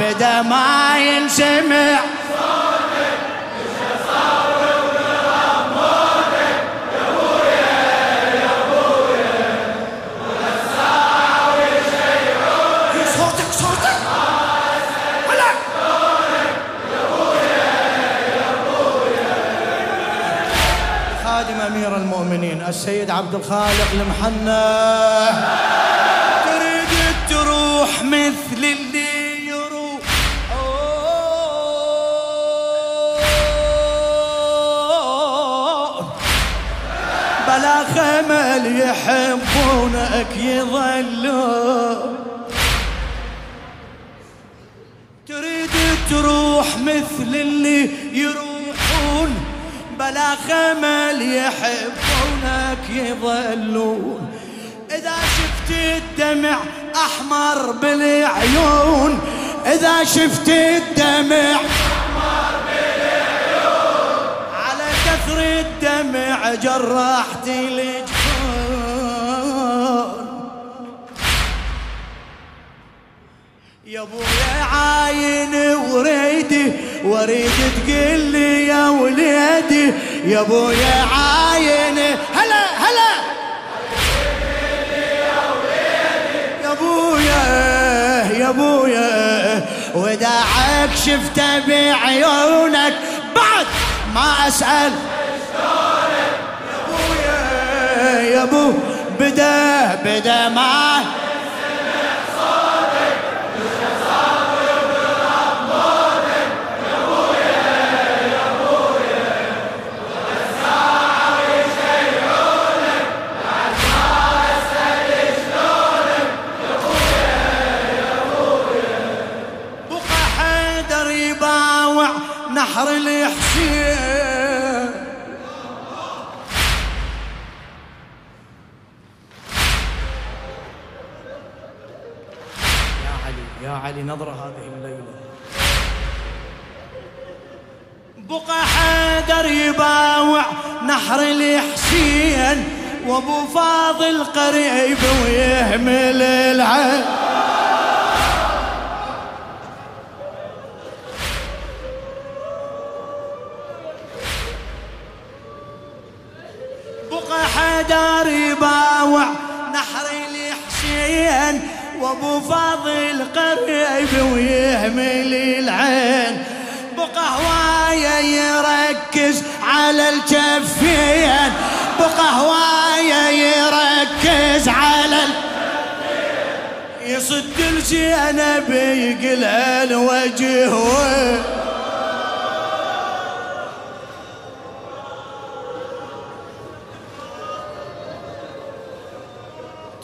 بدا ما ينسمع. صوتك صوتك. هلا. خادم أمير المؤمنين السيد عبد الخالق المحنى تريد تروح مثل بلا خمل يحبونك يظلون. تريد تروح مثل اللي يروحون بلا خمل يحبونك يظلون. إذا شفت الدمع أحمر بالعيون إذا شفت الدمع جرحت الجفون يا ابويا عاين وريدي واريد تقول لي يا وليدي يا ابويا عاين هلا هلا. يا ابويا يا ابويا وداعك شفته بعيونك بعد ما أسأل أبو بدأ بدأ ما بقى حيدر علي نظرة هذه الليلة. بقى حيدر يباوع نحر الحسين وابو فاضل قريب ويهمل العين بقى حدار وابو فاضل قريب ويهمل العين. بقى هواية يركز على الجفين بقى هواية يركز على ال... يصد الزينب يقلع الوجه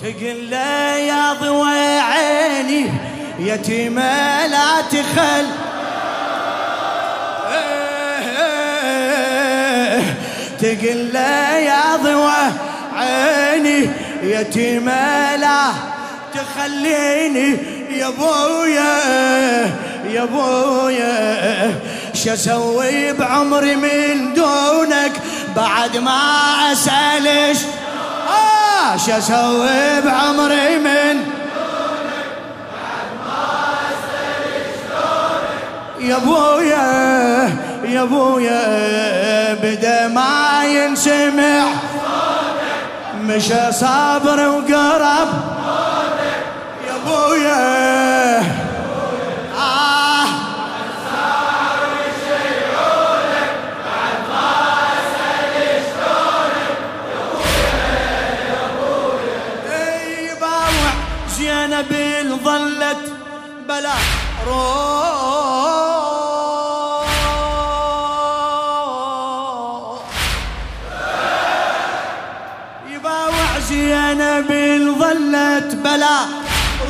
تقل له يا ضوى عيني يتيمة لا تخل. تقل له يا ضوى عيني يتيمة لا تخليني. يا ابويا يا ابويا شو أسوي بعمري من دونك؟ بعد ما أسألش شو أسوي بعمري من يا أبويا يا أبويا بدا ما ينسمع مشى صابر وقرب. يا أبويا زينب ظلت بلا روح. يباوع زينب ظلت بلا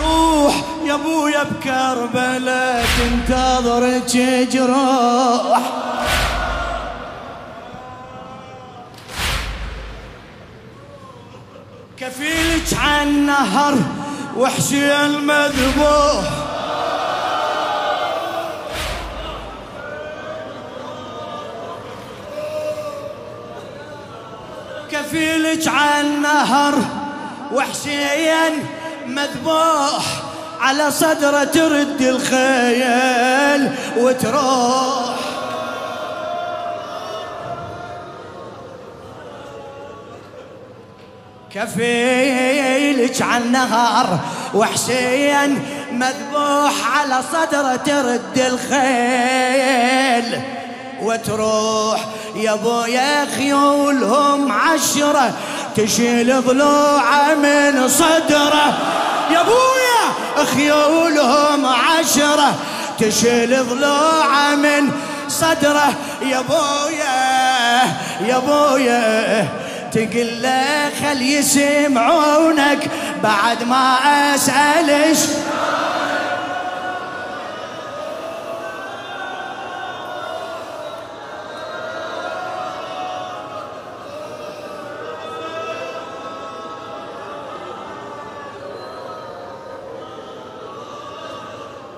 روح. يا أبويا بكربلاء تنتظرك جروح كفيلك عن نهر وحشي المذبوح. كفيلك عن نهر وحشيا مذبوح على صدرة ترد الخيل وتروح. كفيلك عن نهار وحسين مذبوح على صدره ترد الخيل. وتروح يا ابويا خيولهم عشرة تشيل ضلوعه من صدره. يا ابويا خيولهم عشرة تشيل ضلوعه من صدره. يا ابويا يا ابويا تقول له خل يسمعونك بعد ما أسألش.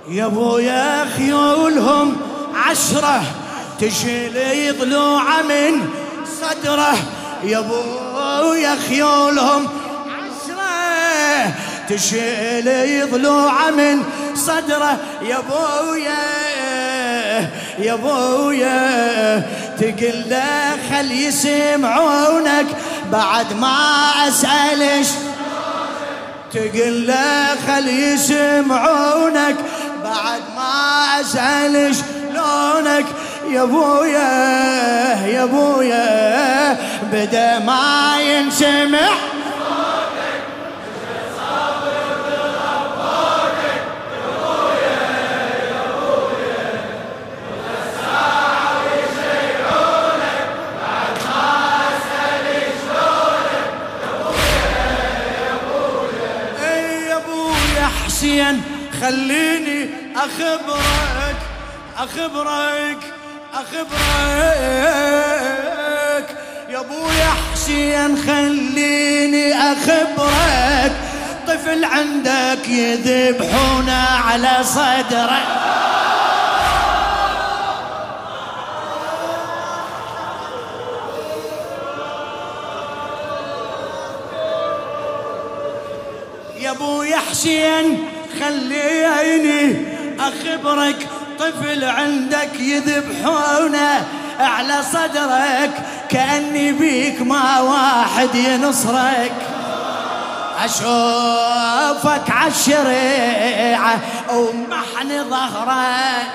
يا ابويا خيولهم عشرة تشيل ضلوعه من صدره. يا ابويا خيولهم عشرة تشيل ضلوعه من صدره. يا ابويا يا ابويا تقول له خل يسمعونك بعد ما أسألش. تقول له خل يسمعونك بعد ما اسال شلونك يا أبويا يا أبويا بدا ما ينسمع خليني أخبرك أخبرك. أخبرك. يا ابويا حسين خليني أخبرك. طفل عندك يذبحونه على صدرك. يا ابويا حسين خليني أخبرك. طفل عندك يذبحونه على صدرك كأني بيك ما واحد ينصرك. أشوفك عالشريعه ومحن ظهرك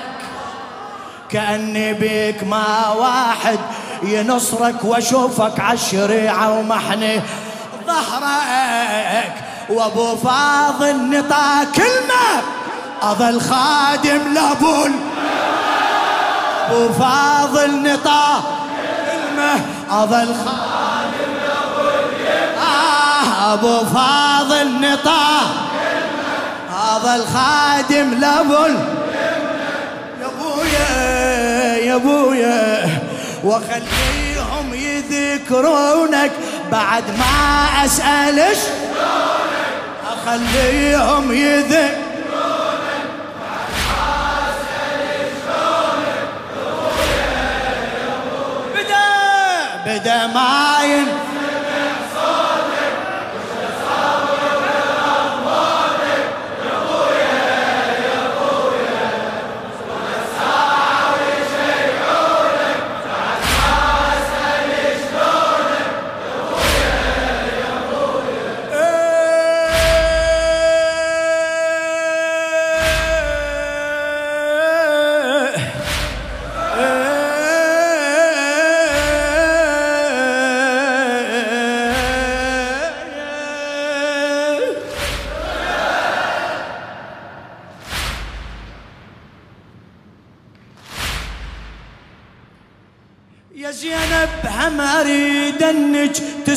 كأني بيك ما واحد ينصرك. وأشوفك عالشريعه ومحن ظهرك وأبو فاضل نطا كلمه اظل خادم لابول. أبو فاضل نطا كلمه اظل خادم لابول. آه أبو فاضل نطا اظل خادم لابول. يا أبويا يا أبويا وخليهم يذكرونك. بعد ما أسألش خليهم يذكرونك. بدا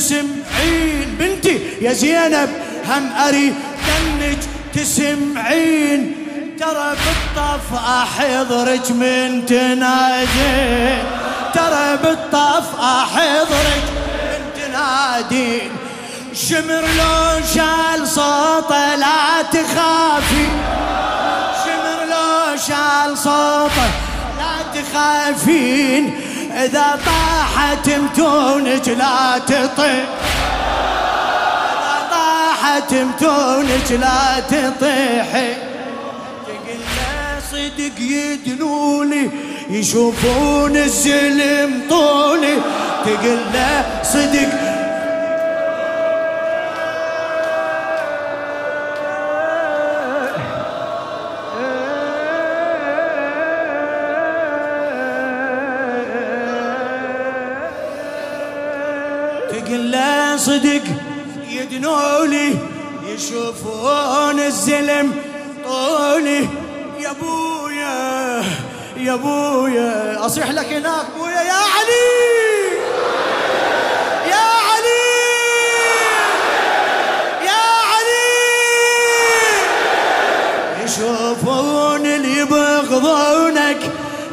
تسمعين بنتي يا زينب هم اريد انك تسمعين ترى بالطف احضرك من تنادين ترى بالطف احضرك من تنادين شمر لو شال صوته لا تخافي. شمر لو شال صوته لا تخافين. إذا طاحت متونك لا تطير إذا طاحت تمتونك لا تطيحي تقول له صدق يدنولي يشوفون الزلم طولي. تقول له صدق صدق يدنولي يشوفون الزلم طولي. يا أبويا يا أبويا أصيح لك هناك أبويا. يا علي يا علي يا علي. يشوفون اللي يبغضونك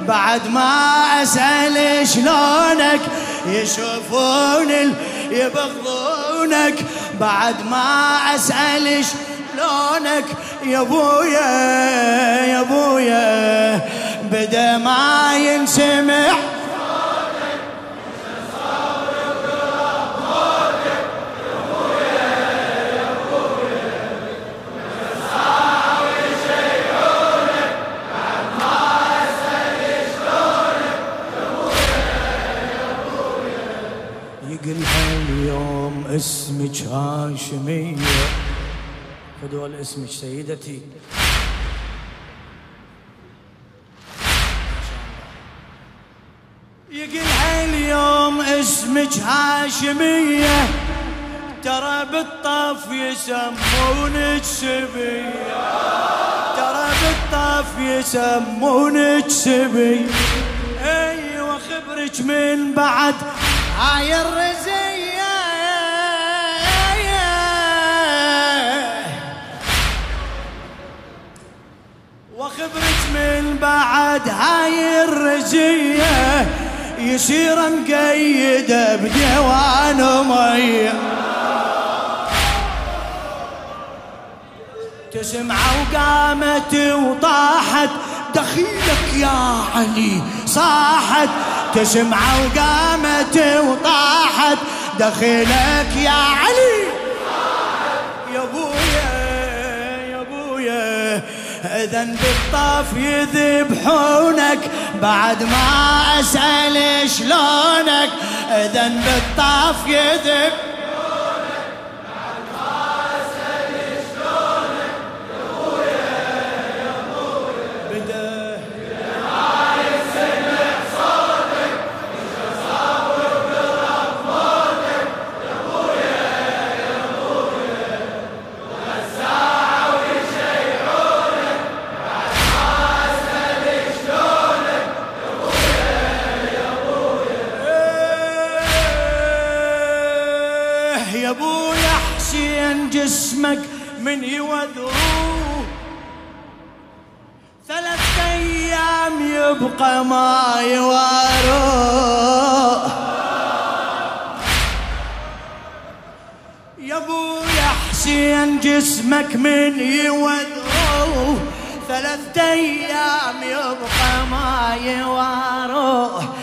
بعد ما أسأل شلونك. يشوفون اللي يبغضونك بعد ما اسال شلونك يا أبويا يا أبويا بدا ما ينسمع اسمك هاشمية خذوا اسمك سيدتي يقلها اليوم اسمك هاشمية ترى بالطاف يسمونك سبية ترى بالطاف يسمونك سبية أيوه خبرك من بعد۔ هاي الرزية وخبرت من بعد هاي الرجية يصير مقيدة بديوان مية. تسمع وقامت وطاحت دخيلك يا علي صاحت. تسمع وقامت وطاحت دخيلك يا علي. يا ابويا اذا بالطاف يذبحونك بعد ما أسأل شلونك؟ اذا بالطاف يذبحونك جسمك من يوذروه ثلاث أيام يبقى ما يواروه يا ابو يا حسين جسمك من يوذروه ثلاث أيام يبقى ما يواروه يا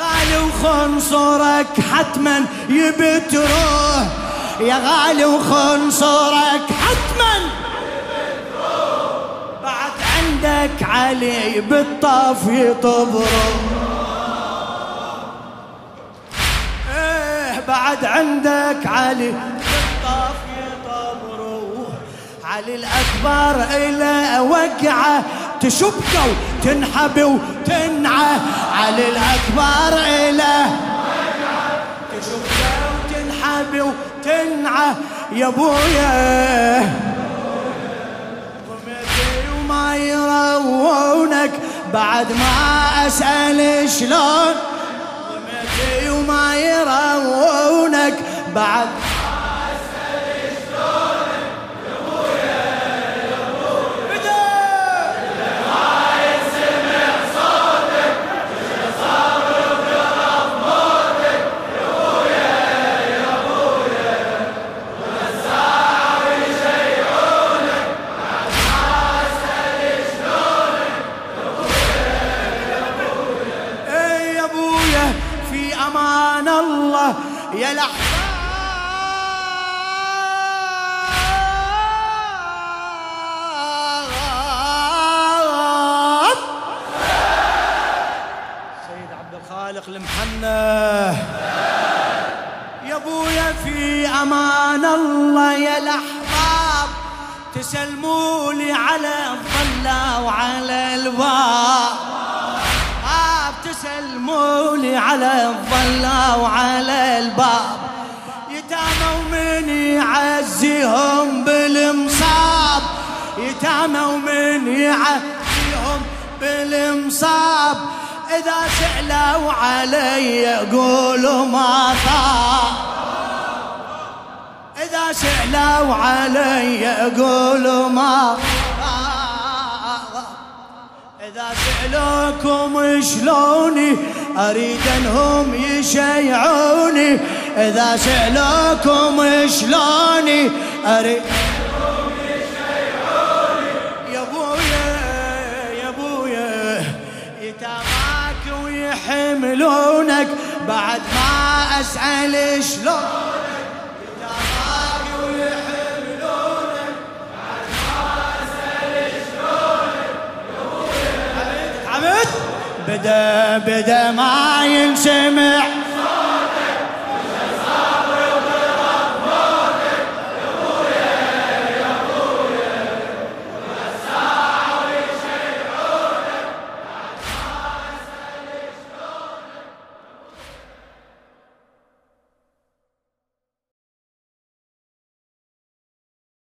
غالي وخنصرك حتما يبتروه. يا غالي وخنصرك حتما بعد عندك علي بالطاف يطبرو إيه بعد عندك علي بالطاف يطبرو علي الأكبر إلى وقعة. تشبكه وتنحب وتنعى علي الأكبر إلى تشبكه وتنحب تنعى يا أبويا. قمتي وما يروونك بعد ما أسأل شلون. قمتي وما يروونك بعد خويا في أمان الله يا الأحباب تسلموا لي على الظلة وعلى الباب. تسلموا لي على الظلة وعلى الباب. يتامى ومن يعزيهم بالمصاب. يتامى ومن يعزيهم بالمصاب. إذا سألوا علي يقولوا ما صاب إذا سألوا علي قولوا ما إذا سألوكم شلوني؟ أريد أنهم يشيعوني. إذا سألوكم شلوني؟ يشيعوني. يا يا ويحملونك. بعد ما أسأل شلون بدا بدا ما ينسمع.